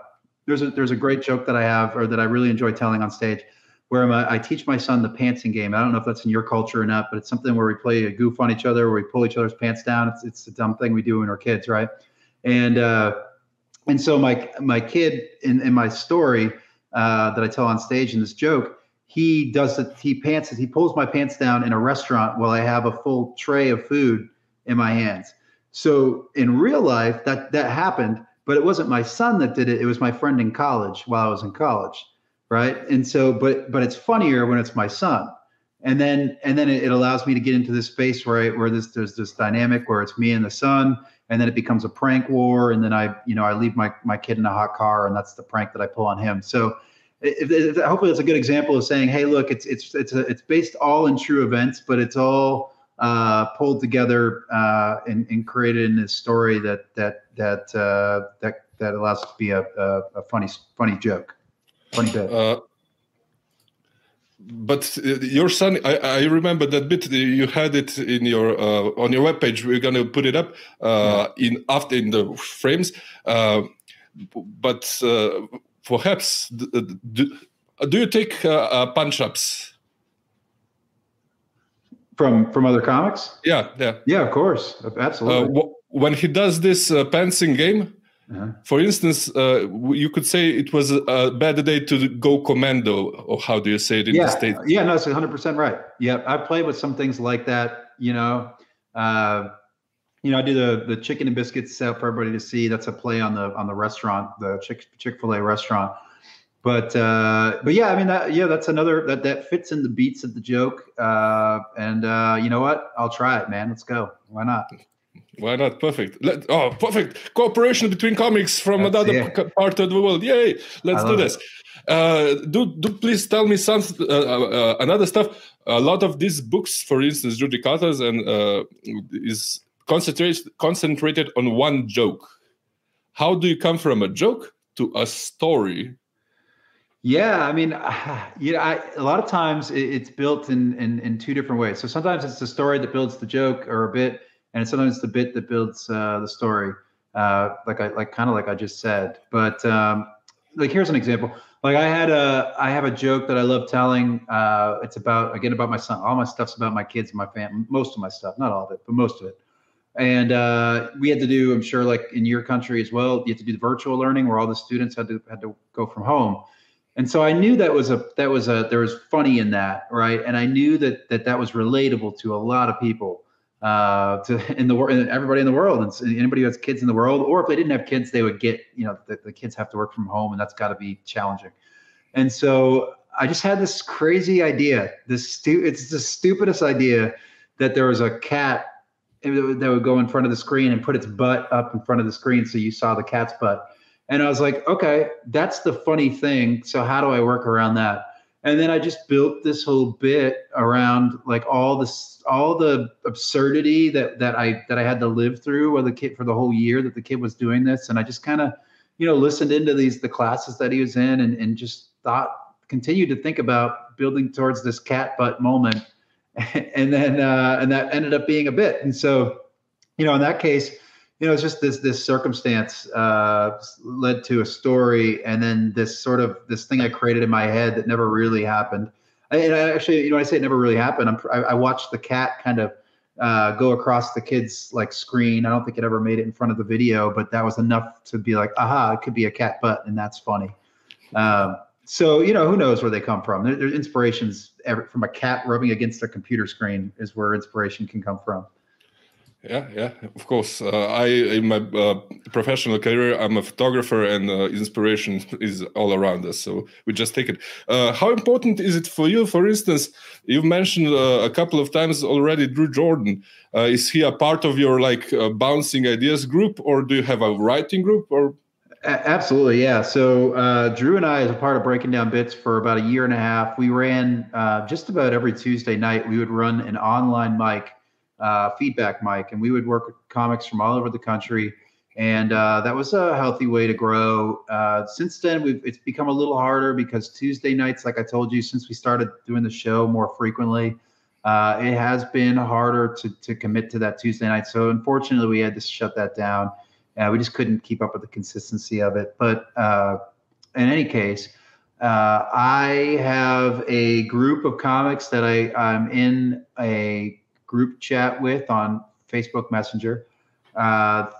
there's a there's a great joke that I have or that I really enjoy telling on stage, where I teach my son the pantsing game. I don't know if that's in your culture or not, but it's something where we play a goof on each other, where we pull each other's pants down. It's it's a dumb thing we do when we're kids, right? And uh, and so my my kid in in my story uh, that I tell on stage in this joke, he does it. He pants. He pulls my pants down in a restaurant while I have a full tray of food in my hands. So in real life, that that happened, but it wasn't my son that did it. It was my friend in college while I was in college, right? And so, but but it's funnier when it's my son, and then and then it, it allows me to get into this space where I, where this there's this dynamic where it's me and the son, and then it becomes a prank war, and then I you know I leave my my kid in a hot car, and that's the prank that I pull on him. So. If, if, hopefully, it's a good example of saying, "Hey, look, it's it's it's a, it's based all in true events, but it's all uh, pulled together uh, and, and, created in this story that that that uh, that that allows it to be a, a, a funny funny joke, funny bit. Uh, but uh, your son, I, I, remember that bit. You had it in your uh, on your webpage. We're gonna put it up yeah. in after in the frames. but perhaps do, do you take punch ups? from from other comics. Yeah, yeah, yeah. Of course, absolutely. Uh, when he does this uh, pantsing game, uh-huh. for instance, uh, you could say it was a bad day to go commando, or how do you say it in yeah. the states? Yeah, no, it's 100 percent right. Yeah, I played with some things like that. You know, uh, you know, I do the the chicken and biscuits out for everybody to see. That's a play on the on the restaurant, the Chick Chick Fil A restaurant but uh, but yeah, I mean that yeah, that's another that that fits in the beats of the joke. Uh, and uh, you know what? I'll try it, man. Let's go. Why not? Why not? Perfect. Let, oh, perfect cooperation between comics from that's another p- part of the world. Yay! Let's do this. Uh, do do please tell me some uh, uh, another stuff. A lot of these books, for instance, Judy Carter's, and is concentrated concentrated on one joke. How do you come from a joke to a story yeah, I mean, you know, I, a lot of times it's built in, in in two different ways. So sometimes it's the story that builds the joke or a bit, and sometimes it's the bit that builds uh, the story. Uh, like I like kind of like I just said. But um, like here's an example. Like I had a I have a joke that I love telling. Uh, it's about again about my son. All my stuff's about my kids and my family. Most of my stuff, not all of it, but most of it. And uh, we had to do, I'm sure, like in your country as well, you had to do the virtual learning where all the students had to had to go from home and so I knew that was a that was a there was funny in that, right? And I knew that that that was relatable to a lot of people, uh, to in the world, everybody in the world, and anybody who has kids in the world, or if they didn't have kids, they would get you know the, the kids have to work from home, and that's got to be challenging. And so I just had this crazy idea. This stu- it's the stupidest idea that there was a cat that would go in front of the screen and put its butt up in front of the screen so you saw the cat's butt and I was like, okay, that's the funny thing. So how do I work around that? And then I just built this whole bit around like all this, all the absurdity that that I that I had to live through with the kid for the whole year that the kid was doing this. And I just kind of, you know, listened into these the classes that he was in and, and just thought, continued to think about building towards this cat butt moment. and then uh, and that ended up being a bit. And so, you know, in that case, you know, it's just this this circumstance uh, led to a story, and then this sort of this thing I created in my head that never really happened. And I actually, you know, I say it never really happened. I'm, I, I watched the cat kind of uh, go across the kid's like screen. I don't think it ever made it in front of the video, but that was enough to be like, aha, it could be a cat butt, and that's funny. Um, so you know, who knows where they come from? There's inspirations from a cat rubbing against a computer screen is where inspiration can come from. Yeah, yeah, of course. Uh, I in my uh, professional career, I'm a photographer, and uh, inspiration is all around us. So we just take it. Uh, how important is it for you? For instance, you've mentioned uh, a couple of times already Drew Jordan. Uh, is he a part of your like bouncing ideas group, or do you have a writing group? Or absolutely, yeah. So Drew and I, as a part of Breaking Down Bits, for about a year and a half, we ran just about every Tuesday night. We would run an online mic uh, feedback mic, and we would work with comics from all over the country. And uh, that was a healthy way to grow. Uh, since then, we've it's become a little harder because Tuesday nights, like I told you, since we started doing the show more frequently, uh, it has been harder to to commit to that Tuesday night. So unfortunately, we had to shut that down. Uh, we just couldn't keep up with the consistency of it. But uh, in any case, uh, I have a group of comics that I I'm in a group chat with on Facebook Messenger. Uh,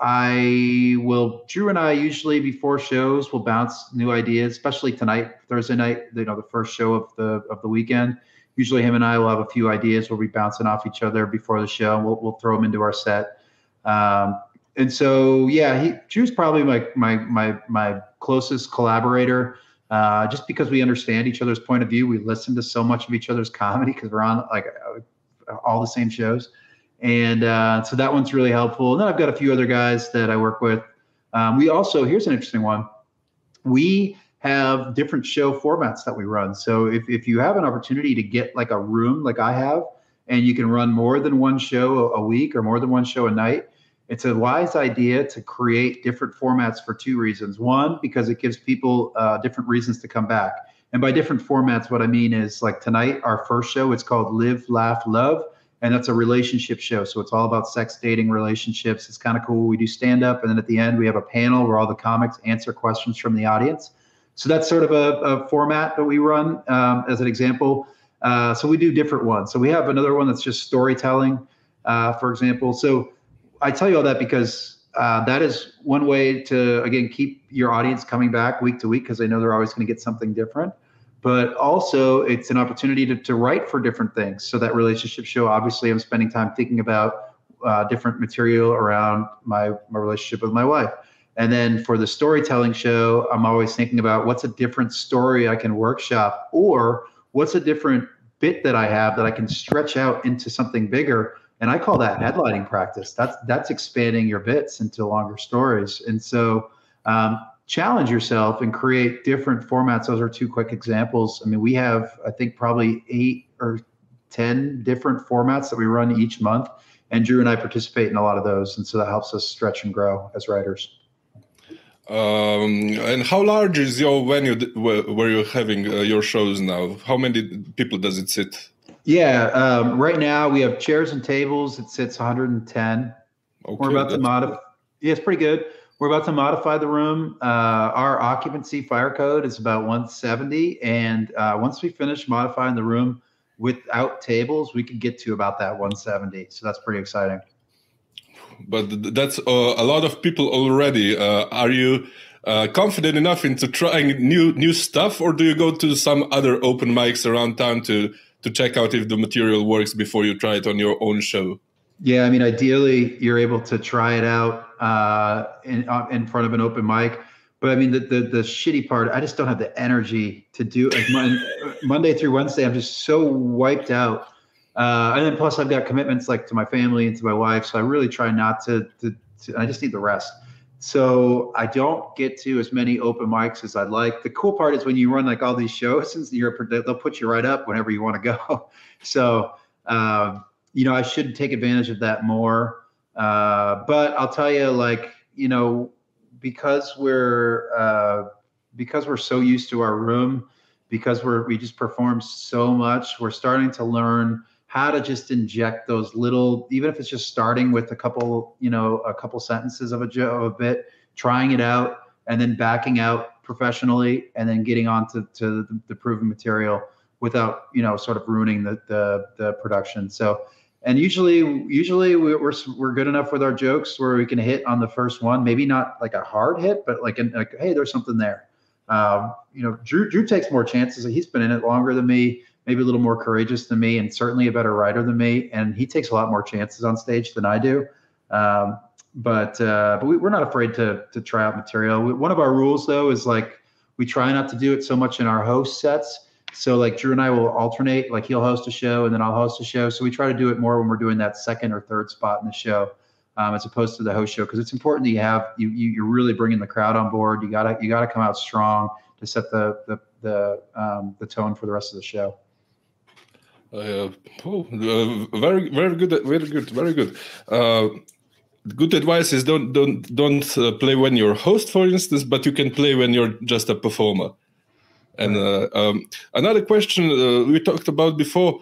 I will, Drew and I usually before shows will bounce new ideas, especially tonight, Thursday night, you know, the first show of the of the weekend. usually him and I will have a few ideas. We'll be bouncing off each other before the show. We'll we'll throw them into our set. Um, and so yeah, he Drew's probably my my my my closest collaborator. Uh, just because we understand each other's point of view, we listen to so much of each other's comedy because we're on like all the same shows, and uh, so that one's really helpful. And then I've got a few other guys that I work with. Um, we also here's an interesting one. We have different show formats that we run. So if, if you have an opportunity to get like a room like I have, and you can run more than one show a week or more than one show a night, it's a wise idea to create different formats for two reasons. One, because it gives people uh, different reasons to come back. And by different formats, what I mean is like tonight, our first show, it's called Live, Laugh, Love. And that's a relationship show. So it's all about sex, dating, relationships. It's kind of cool. We do stand up. And then at the end, we have a panel where all the comics answer questions from the audience. So that's sort of a, a format that we run um, as an example. Uh, so we do different ones. So we have another one that's just storytelling, uh, for example. So I tell you all that because uh, that is one way to again keep your audience coming back week to week because they know they're always going to get something different. But also, it's an opportunity to, to write for different things. So that relationship show, obviously, I'm spending time thinking about uh, different material around my my relationship with my wife. And then for the storytelling show, I'm always thinking about what's a different story I can workshop or what's a different bit that I have that I can stretch out into something bigger. And I call that headlining practice. That's that's expanding your bits into longer stories. And so um, challenge yourself and create different formats. Those are two quick examples. I mean, we have I think probably eight or ten different formats that we run each month. And Drew and I participate in a lot of those. And so that helps us stretch and grow as writers. Um, and how large is your venue where you're having uh, your shows now? How many people does it sit? Yeah, um, right now we have chairs and tables. It sits 110. Okay, We're about to modify. Yeah, it's pretty good. We're about to modify the room. Uh, our occupancy fire code is about 170, and uh, once we finish modifying the room without tables, we could get to about that 170. So that's pretty exciting but that's uh, a lot of people already. Uh, are you uh, confident enough into trying new new stuff, or do you go to some other open mics around town to to check out if the material works before you try it on your own show? Yeah, I mean, ideally, you're able to try it out uh, in uh, in front of an open mic. But I mean, the, the, the shitty part, I just don't have the energy to do it. Monday through Wednesday, I'm just so wiped out uh, and then plus I've got commitments like to my family and to my wife, so I really try not to, to, to. I just need the rest. So I don't get to as many open mics as I'd like. The cool part is when you run like all these shows, since you're they'll put you right up whenever you want to go. So um, you know I should take advantage of that more. Uh, but I'll tell you, like you know, because we're uh, because we're so used to our room, because we're we just perform so much, we're starting to learn how to just inject those little, even if it's just starting with a couple, you know, a couple sentences of a, of a bit, trying it out, and then backing out professionally, and then getting on to, to the, the proven material without, you know, sort of ruining the, the, the production. So, and usually, usually we're, we're good enough with our jokes where we can hit on the first one, maybe not like a hard hit, but like, an, like hey, there's something there. Um, you know, Drew, Drew takes more chances. He's been in it longer than me maybe a little more courageous than me and certainly a better writer than me. And he takes a lot more chances on stage than I do. Um, but uh, but we, are not afraid to to try out material. We, one of our rules though is like we try not to do it so much in our host sets. So like Drew and I will alternate. Like he'll host a show and then I'll host a show. So we try to do it more when we're doing that second or third spot in the show. Um, as opposed to the host show because it's important that you have you, you you're really bringing the crowd on board. You gotta you gotta come out strong to set the the the um, the tone for the rest of the show. Uh, oh, uh, very, very good, very good, very good. Uh, good advice is don't don't don't uh, play when you're host, for instance, but you can play when you're just a performer. And uh, um, another question uh, we talked about before.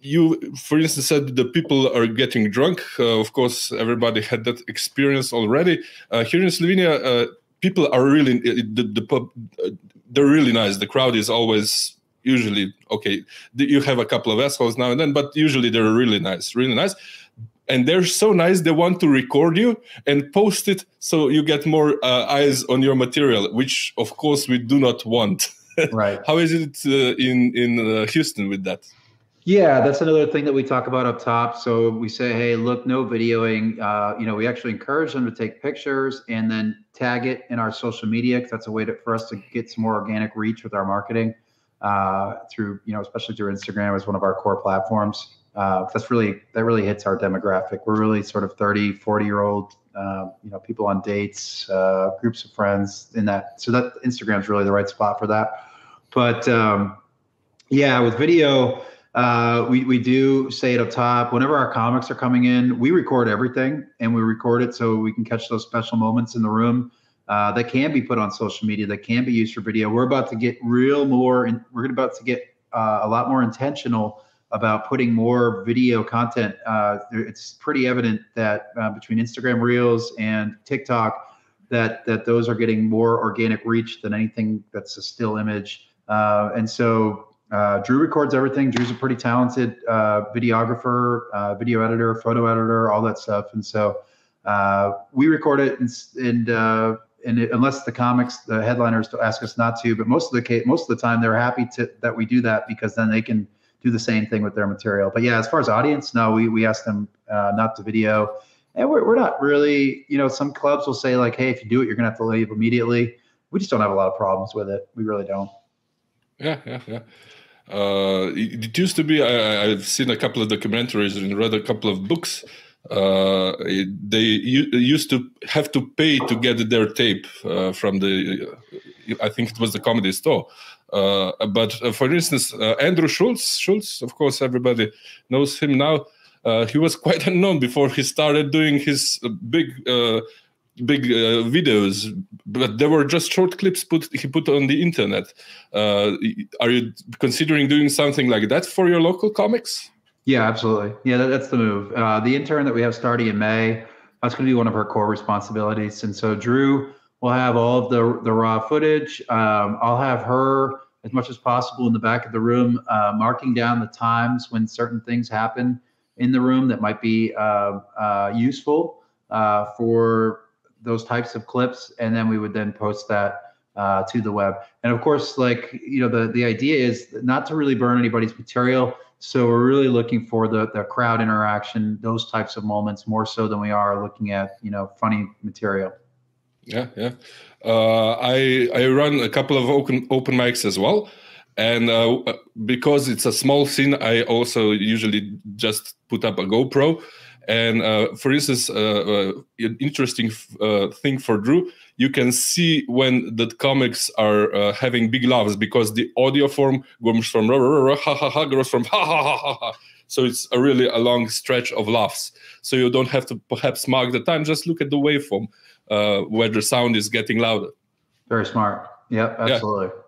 you, for instance, said the people are getting drunk. of course, everybody had that experience already. here in Slovenia, people are really the, the pub. they're really nice. The crowd is always usually okay you have a couple of assholes now and then but usually they're really nice really nice and they're so nice they want to record you and post it so you get more uh, eyes on your material which of course we do not want right. How is it uh, in in uh, Houston with that? Yeah, that's another thing that we talk about up top. So we say, hey, look, no videoing. Uh, you know, we actually encourage them to take pictures and then tag it in our social media because that's a way to, for us to get some more organic reach with our marketing uh, through, you know, especially through Instagram as one of our core platforms. Uh, that's really that really hits our demographic. We're really sort of 30, 40 year old, uh, you know, people on dates, uh, groups of friends in that. So that Instagram is really the right spot for that. But um, yeah, with video uh, we, we do say it up top whenever our comics are coming in we record everything and we record it so we can catch those special moments in the room uh, that can be put on social media that can be used for video we're about to get real more and we're about to get uh, a lot more intentional about putting more video content uh, it's pretty evident that uh, between instagram reels and tiktok that that those are getting more organic reach than anything that's a still image uh, and so uh, Drew records everything. Drew's a pretty talented uh, videographer, uh, video editor, photo editor, all that stuff. And so uh, we record it, and and, and it, unless the comics, the headliners ask us not to, but most of the case, most of the time they're happy to that we do that because then they can do the same thing with their material. But yeah, as far as audience, no, we we ask them uh, not to video. And we're, we're not really, you know, some clubs will say like, hey, if you do it, you're gonna have to leave immediately. We just don't have a lot of problems with it. We really don't. Yeah, yeah, yeah. Uh, it, used to be. I, have seen a couple of documentaries and read a couple of books. Uh, they used to have to pay to get their tape uh, from the. I think it was the comedy store. Uh, but uh, for instance, uh, Andrew Schulz, Schulz, of course, everybody knows him now. he was quite unknown before he started doing his big big uh, videos, but they were just short clips put he put on the internet. Uh, are you considering doing something like that for your local comics? Yeah, absolutely. Yeah, that, that's the move. Uh, the intern that we have starting in May, that's going to be one of her core responsibilities. And so Drew will have all of the the raw footage. Um, I'll have her as much as possible in the back of the room, uh, marking down the times when certain things happen in the room that might be uh, uh, useful for those types of clips, and then we would then post that uh, to the web. And of course, like you know, the the idea is not to really burn anybody's material. So we're really looking for the the crowd interaction, those types of moments, more so than we are looking at you know funny material. Yeah, yeah. Uh, I I run a couple of open open mics as well, and uh, because it's a small scene, I also usually just put up a GoPro and uh, for instance, uh, uh, an interesting uh, thing for Drew, you can see when the comics are uh, having big laughs because the audio form goes from ha ha ha goes from ha ha ha ha ha. So it's a really a long stretch of laughs. So you don't have to perhaps mark the time. Just look at the waveform uh, where the sound is getting louder. Very smart. Yep, absolutely. Yeah.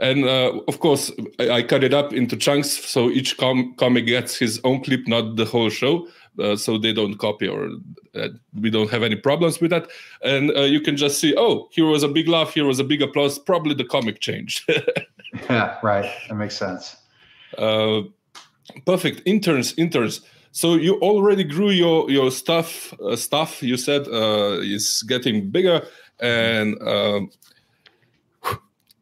And uh, of course, I, I, cut it up into chunks so each com- comic gets his own clip, not the whole show uh, so they don't copy or uh, we don't have any problems with that. And uh, you can just see oh here was a big laugh here was a big applause probably the comic changed. Yeah right that makes sense. Uh, perfect interns interns. So you already grew your your stuff uh, stuff you said uh, is getting bigger and um,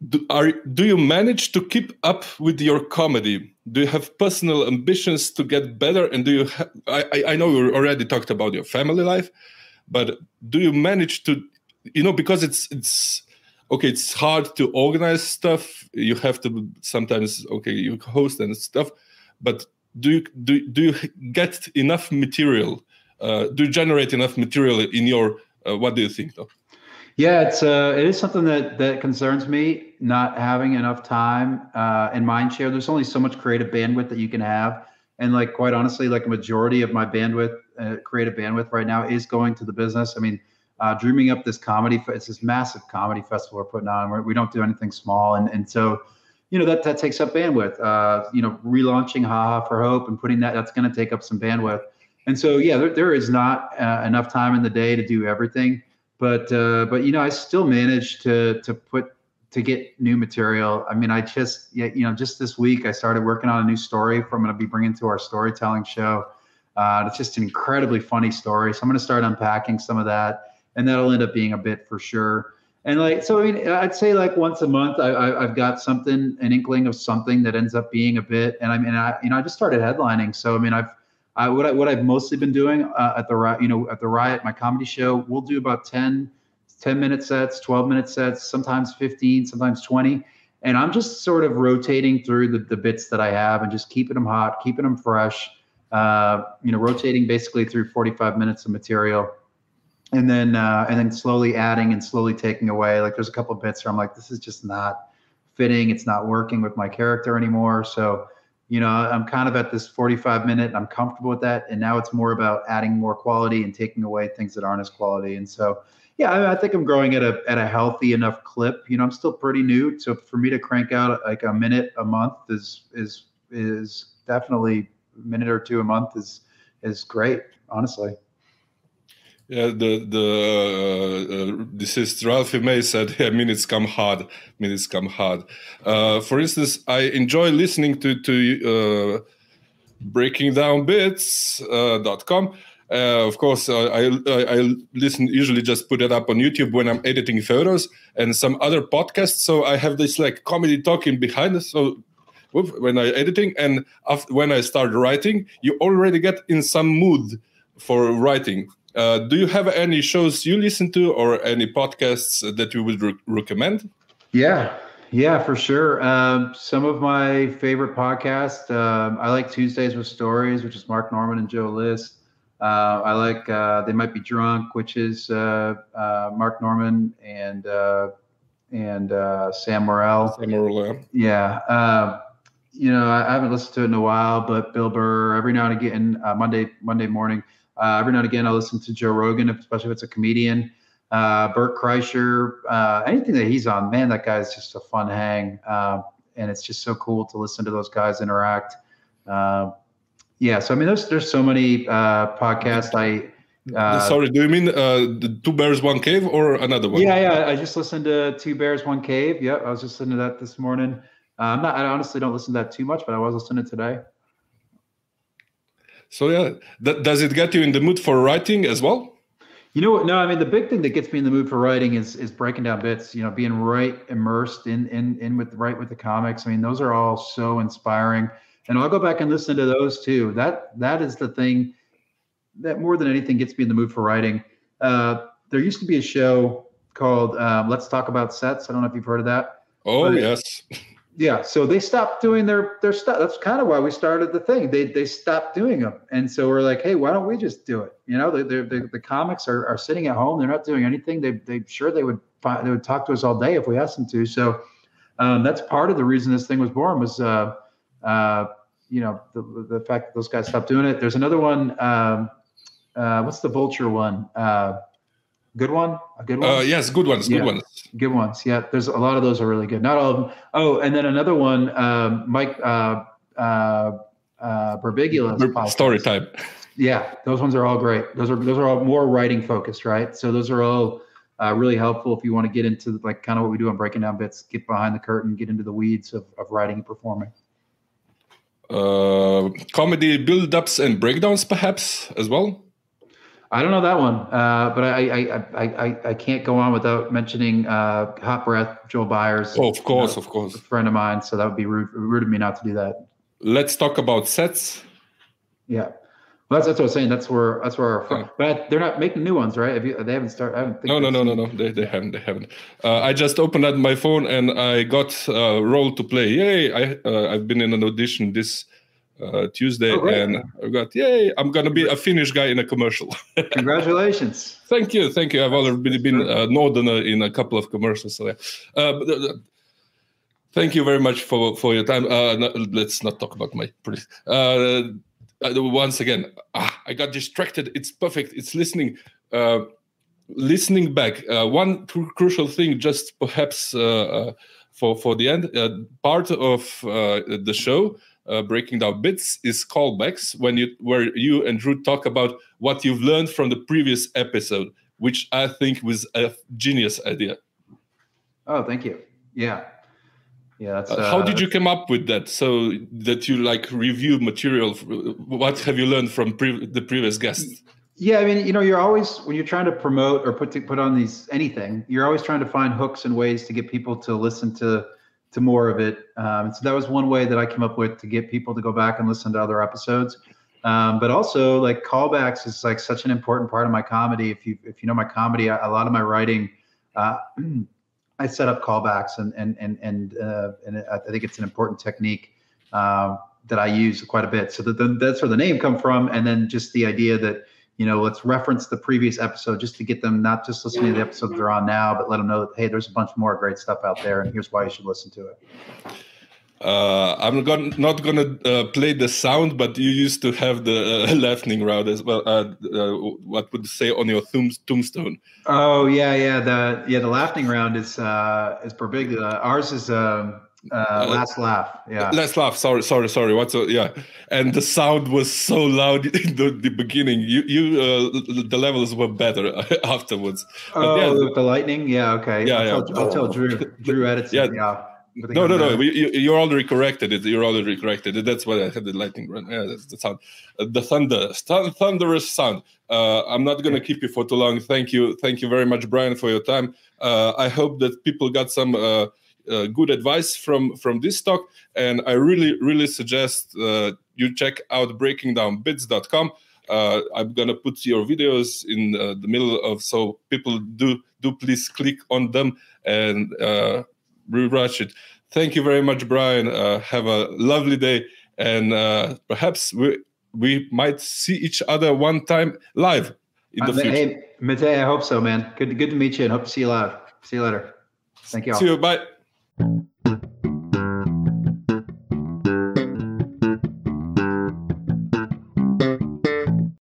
do, are, do you manage to keep up with your comedy? Do you have personal ambitions to get better? And do you ha- I, I know you already talked about your family life but do you manage to you know because it's it's okay it's hard to organize stuff. You have to sometimes okay you host and stuff but do you do, do you get enough material? Uh, do you generate enough material in your uh, what do you think though yeah, it's uh, it is something that that concerns me. Not having enough time uh, and mind share. There's only so much creative bandwidth that you can have, and like quite honestly, like a majority of my bandwidth, uh, creative bandwidth right now is going to the business. I mean, uh, dreaming up this comedy. It's this massive comedy festival we're putting on. We're, we do not do anything small, and and so you know that that takes up bandwidth. Uh, you know, relaunching Haha for Hope and putting that that's going to take up some bandwidth. And so yeah, there, there is not uh, enough time in the day to do everything but uh, but you know I still managed to to put to get new material. I mean, I just you know just this week I started working on a new story For I'm going to be bringing to our storytelling show. Uh, it's just an incredibly funny story, so I'm going to start unpacking some of that, and that'll end up being a bit for sure. and like so i mean i'd say like once a month I, I have got something an inkling of something that ends up being a bit and i mean i you know i just started headlining so i mean i've I, what, I, what I've mostly been doing uh, at the you know at the riot my comedy show we'll do about 10 10 minute sets 12 minute sets sometimes 15 sometimes 20 and i'm just sort of rotating through the, the bits that i have and just keeping them hot keeping them fresh uh, you know rotating basically through 45 minutes of material and then uh, and then slowly adding and slowly taking away. Like there's a couple bits where I'm like, this is just not fitting. It's not working with my character anymore. So you know, I'm kind of at this 45 minute. I'm comfortable with that, and now it's more about adding more quality and taking away things that aren't as quality. And so, yeah, I, I think I'm growing at a at a healthy enough clip. You know, I'm still pretty new, so for me to crank out like a minute a month is is is definitely a minute or two a month is is great, honestly. Yeah, the the uh, uh, this is Ralphie May said, "Yeah, minutes come hard. Minutes come hard." Uh, for instance, I enjoy listening to to uh, breaking down bits.com. Uh, uh, of course, I, I, I listen usually just put it up on YouTube when I'm editing photos and some other podcasts. So I have this like comedy talking behind. Us, so when I'm editing and after, when I start writing, you already get in some mood for writing uh, do you have any shows you listen to or any podcasts that you would re recommend? Yeah, yeah, for sure. Um, some of my favorite podcasts. Um, I like Tuesdays with Stories, which is Mark Normand and Joe List. Uh, I like uh, They Might Be Drunk, which is uh, uh, Mark Normand and and Sam Morril. Sam Morril, yeah. Um, you know, I, I, haven't listened to it in a while, but Bill Burr every now and again, Monday Monday morning. Uh, every now and again, I listen to Joe Rogan, especially if it's a comedian. Uh, Bert Kreischer, uh, anything that he's on, man, that guy's just a fun hang. Uh, and it's just so cool to listen to those guys interact. Uh, yeah, so I mean, there's there's so many uh, podcasts. I sorry, do you mean the Two Bears One Cave or another one? Yeah, yeah. I just listened to Two Bears One Cave. Yep, I was just listening to that this morning. I'm not. I honestly don't listen to that too much, but I was listening today. So yeah, does it get you in the mood for writing as well? You know what? No, I mean the big thing that gets me in the mood for writing is is breaking down bits. You know, being right immersed in in in with right with the comics. I mean, those are all so inspiring, and I'll go back and listen to those too. That that is the thing that more than anything gets me in the mood for writing. Uh, there used to be a show called um, Let's Talk About Sets. I don't know if you've heard of that. Oh yes. yeah so they stopped doing their their stuff. That's kind of why we started the thing. They they stopped doing them and so we're like hey why don't we just do it? You know the the, the comics are, are sitting at home. They're not doing anything. They they sure they would find, they would talk to us all day if we asked them to. So um, that's part of the reason this thing was born was uh, uh, you know the, the fact that those guys stopped doing it. There's another one um, uh, what's the vulture one? Uh, good one a good one uh, yes good ones good yeah. ones good ones. Yeah, there's a lot of those are really good. Not all of them. Oh, and then another one, um, Mike uh, uh, uh. Story time. Yeah, those ones are all great. Those are those are all more writing focused, right? So those are all uh, really helpful if you want to get into like kind of what we do on breaking down bits, get behind the curtain, get into the weeds of, of writing and performing. Uh, comedy build-ups and breakdowns, perhaps as well. I don't know that one, uh, but I, I, I I I can't go on without mentioning uh, Hot Breath, Joel Byers. Oh, of course, you know, of course, a friend of mine. So that would be rude, rude of me not to do that. Let's talk about sets. Yeah, well, that's, that's what I was saying. That's where that's where our yeah. but they're not making new ones, right? You, they haven't started. I haven't no, no, no, no, no. They, they haven't. They haven't. Uh, I just opened up my phone and I got a role to play. Yay! I uh, I've been in an audition this uh, Tuesday, oh, and I've got yay! I'm gonna be a Finnish guy in a commercial. Congratulations! thank you, thank you. I've already been uh, Northerner in a couple of commercials. So. Uh, but, uh, thank you very much for for your time. Uh, no, let's not talk about my. Uh, once again, ah, I got distracted. It's perfect. It's listening. listening back, one crucial thing, just perhaps for for the end part of the show uh, breaking down bits is callbacks when you where you and Drew talk about what you've learned from the previous episode, which I think was a genius idea. Oh, thank you. Yeah, yeah. Uh, how did you come up with that? So that you like review material. What have you learned from pre the previous guests? Yeah, I mean, you know, you're always when you're trying to promote or put to, put on these anything, you're always trying to find hooks and ways to get people to listen to to more of it. Um, so that was one way that I came up with to get people to go back and listen to other episodes. Um, but also, like callbacks is like such an important part of my comedy. If you if you know my comedy, a lot of my writing, uh, I set up callbacks, and and and and uh, and I think it's an important technique. Uh, that I use quite a bit. So that, that's where the name come from, and then just the idea that you know, let's reference the previous episode just to get them not just listening to the episode they're on now, but let them know that hey, there's a bunch more great stuff out there, and here's why you should listen to it. Uh, I'm gonna, not going to uh, play the sound, but you used to have the uh, laughing round as well. Uh, uh, what would you say on your tombstone? Oh yeah, yeah. The yeah the laughing round is uh, is big. ours is um, uh, last laugh. Yeah. Last laugh. Sorry, sorry, sorry. What's a, yeah? And the sound was so loud in the, the beginning. You, you, uh, the levels were better afterwards. Oh, yeah, the, the, lightning. Yeah. Okay. Yeah, I'll, yeah. Tell, I'll tell Drew. Drew edits. yeah. yeah. No, no, no. You, you're already corrected. It. You're already corrected. it. That's why I had the lightning run. Yeah, that's the sound. Uh, the thunder, th- thunderous sound. Uh, I'm not going to keep you for too long. Thank you, thank you very much, Brian, for your time. Uh, I hope that people got some uh, uh, good advice from from this talk and i really really suggest uh, you check out breakingdownbits.com uh, i'm gonna put your videos in uh, the middle of so people do do please click on them and uh, rewatch it thank you very much brian uh, have a lovely day and perhaps we we might see each other one time live in the future. Hey, Mate, I hope so, man. Good, good to meet you, and hope to see you live. See you later. Thank you. All. See you. Bye. You.